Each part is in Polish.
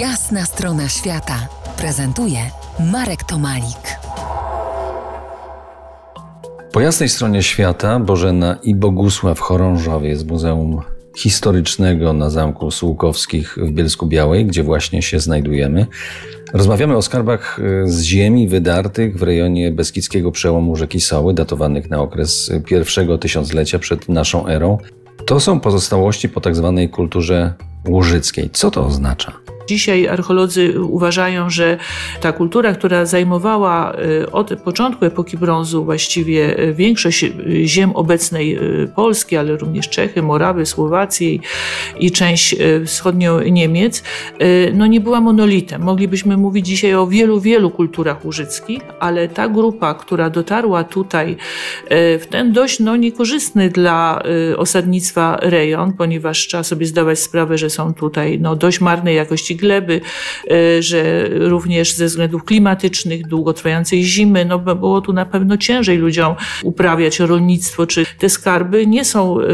Jasna strona świata prezentuje Marek Tomalik. Po jasnej stronie świata Bożena i Bogusław Chorążowie z Muzeum Historycznego na Zamku Sułkowskich w Bielsku Białej, gdzie właśnie się znajdujemy. Rozmawiamy o skarbach e, z ziemi wydartych w rejonie Beskidzkiego przełomu rzeki Soły, datowanych na okres pierwszego tysiąclecia przed naszą erą. To są pozostałości po tak zwanej kulturze łużyckiej. Co to oznacza? Dzisiaj archeolodzy uważają, że ta kultura, która zajmowała y, od początku epoki brązu właściwie y, większość y, ziem obecnej Polski, ale również Czechy, Morawy, Słowację i część wschodnią Niemiec, no nie była monolitem. Moglibyśmy mówić dzisiaj o wielu, wielu kulturach łużyckich, ale ta grupa, która dotarła tutaj w ten dość no, niekorzystny dla osadnictwa rejon, ponieważ trzeba sobie zdawać sprawę, że są tutaj no, dość marnej jakości gleby, e, że również ze względów klimatycznych, długotrwającej zimy, no było tu na pewno ciężej ludziom uprawiać rolnictwo, czy te skarby nie są e,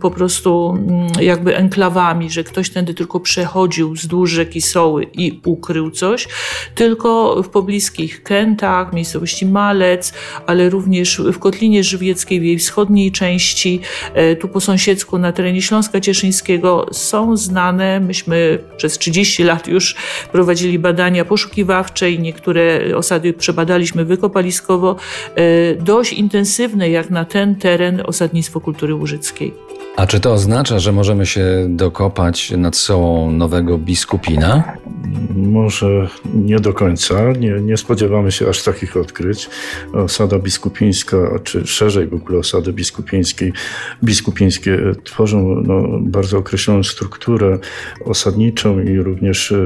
po prostu mm, jakby enklawami, że ktoś tędy tylko przechodził wzdłuż rzeki Soły i ukrył coś, tylko w pobliskich Kętach, miejscowości Malec, ale również w Kotlinie Żywieckiej, w jej wschodniej części, e, tu po sąsiedzku na terenie Śląska Cieszyńskiego są znane, myśmy przez 30 lat już prowadzili badania poszukiwawcze i niektóre osady przebadaliśmy wykopaliskowo, e, dość intensywne jak na ten teren osadnictwo kultury łużyckiej. A czy to oznacza, że możemy się dokopać nad sobą nowego biskupina? Może nie do końca. Nie, nie spodziewamy się aż takich odkryć. Osada biskupińska, czy szerzej w ogóle osady biskupińskiej, biskupińskie tworzą no, bardzo określoną strukturę osadniczą i również e,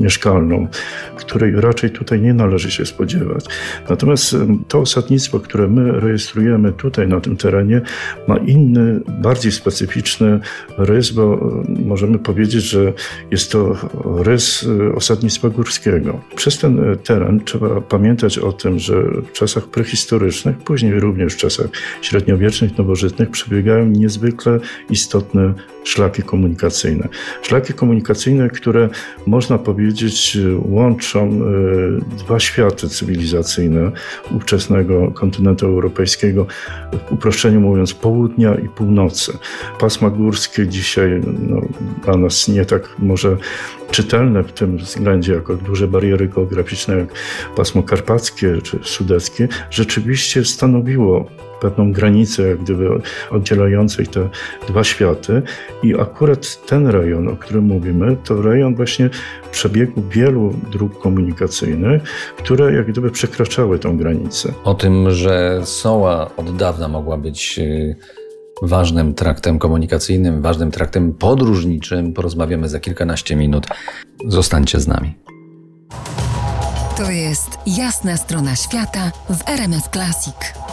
mieszkalną, której raczej tutaj nie należy się spodziewać. Natomiast e, to osadnictwo, które my rejestrujemy tutaj na tym terenie, ma inny, bardzo bardziej specyficzny rys, bo e, możemy powiedzieć, że jest to rys e, osadnictwa górskiego. Przez ten e, teren trzeba pamiętać o tym, że w czasach prehistorycznych, później również w czasach średniowiecznych, nowożytnych przebiegają niezwykle istotne szlaki komunikacyjne. Szlaki komunikacyjne, które można powiedzieć łączą dwa światy cywilizacyjne ówczesnego kontynentu europejskiego, w uproszczeniu mówiąc południa i północy. Pasma górskie dzisiaj no, dla nas nie tak może czytelne w tym względzie, jako duże bariery geograficzne, jak pasmo karpackie czy sudeckie, rzeczywiście stanowiło pewną granicę, jak gdyby oddzielającej te dwa światy. I akurat ten rejon, o którym mówimy, to rejon właśnie przebiegu wielu dróg komunikacyjnych, które jak gdyby przekraczały tą granicę. O tym, że Soła od dawna mogła być y, ważnym traktem komunikacyjnym, ważnym traktem podróżniczym. Porozmawiamy za kilkanaście minut. Zostańcie z nami. To jest jasna strona świata w RMS Classic.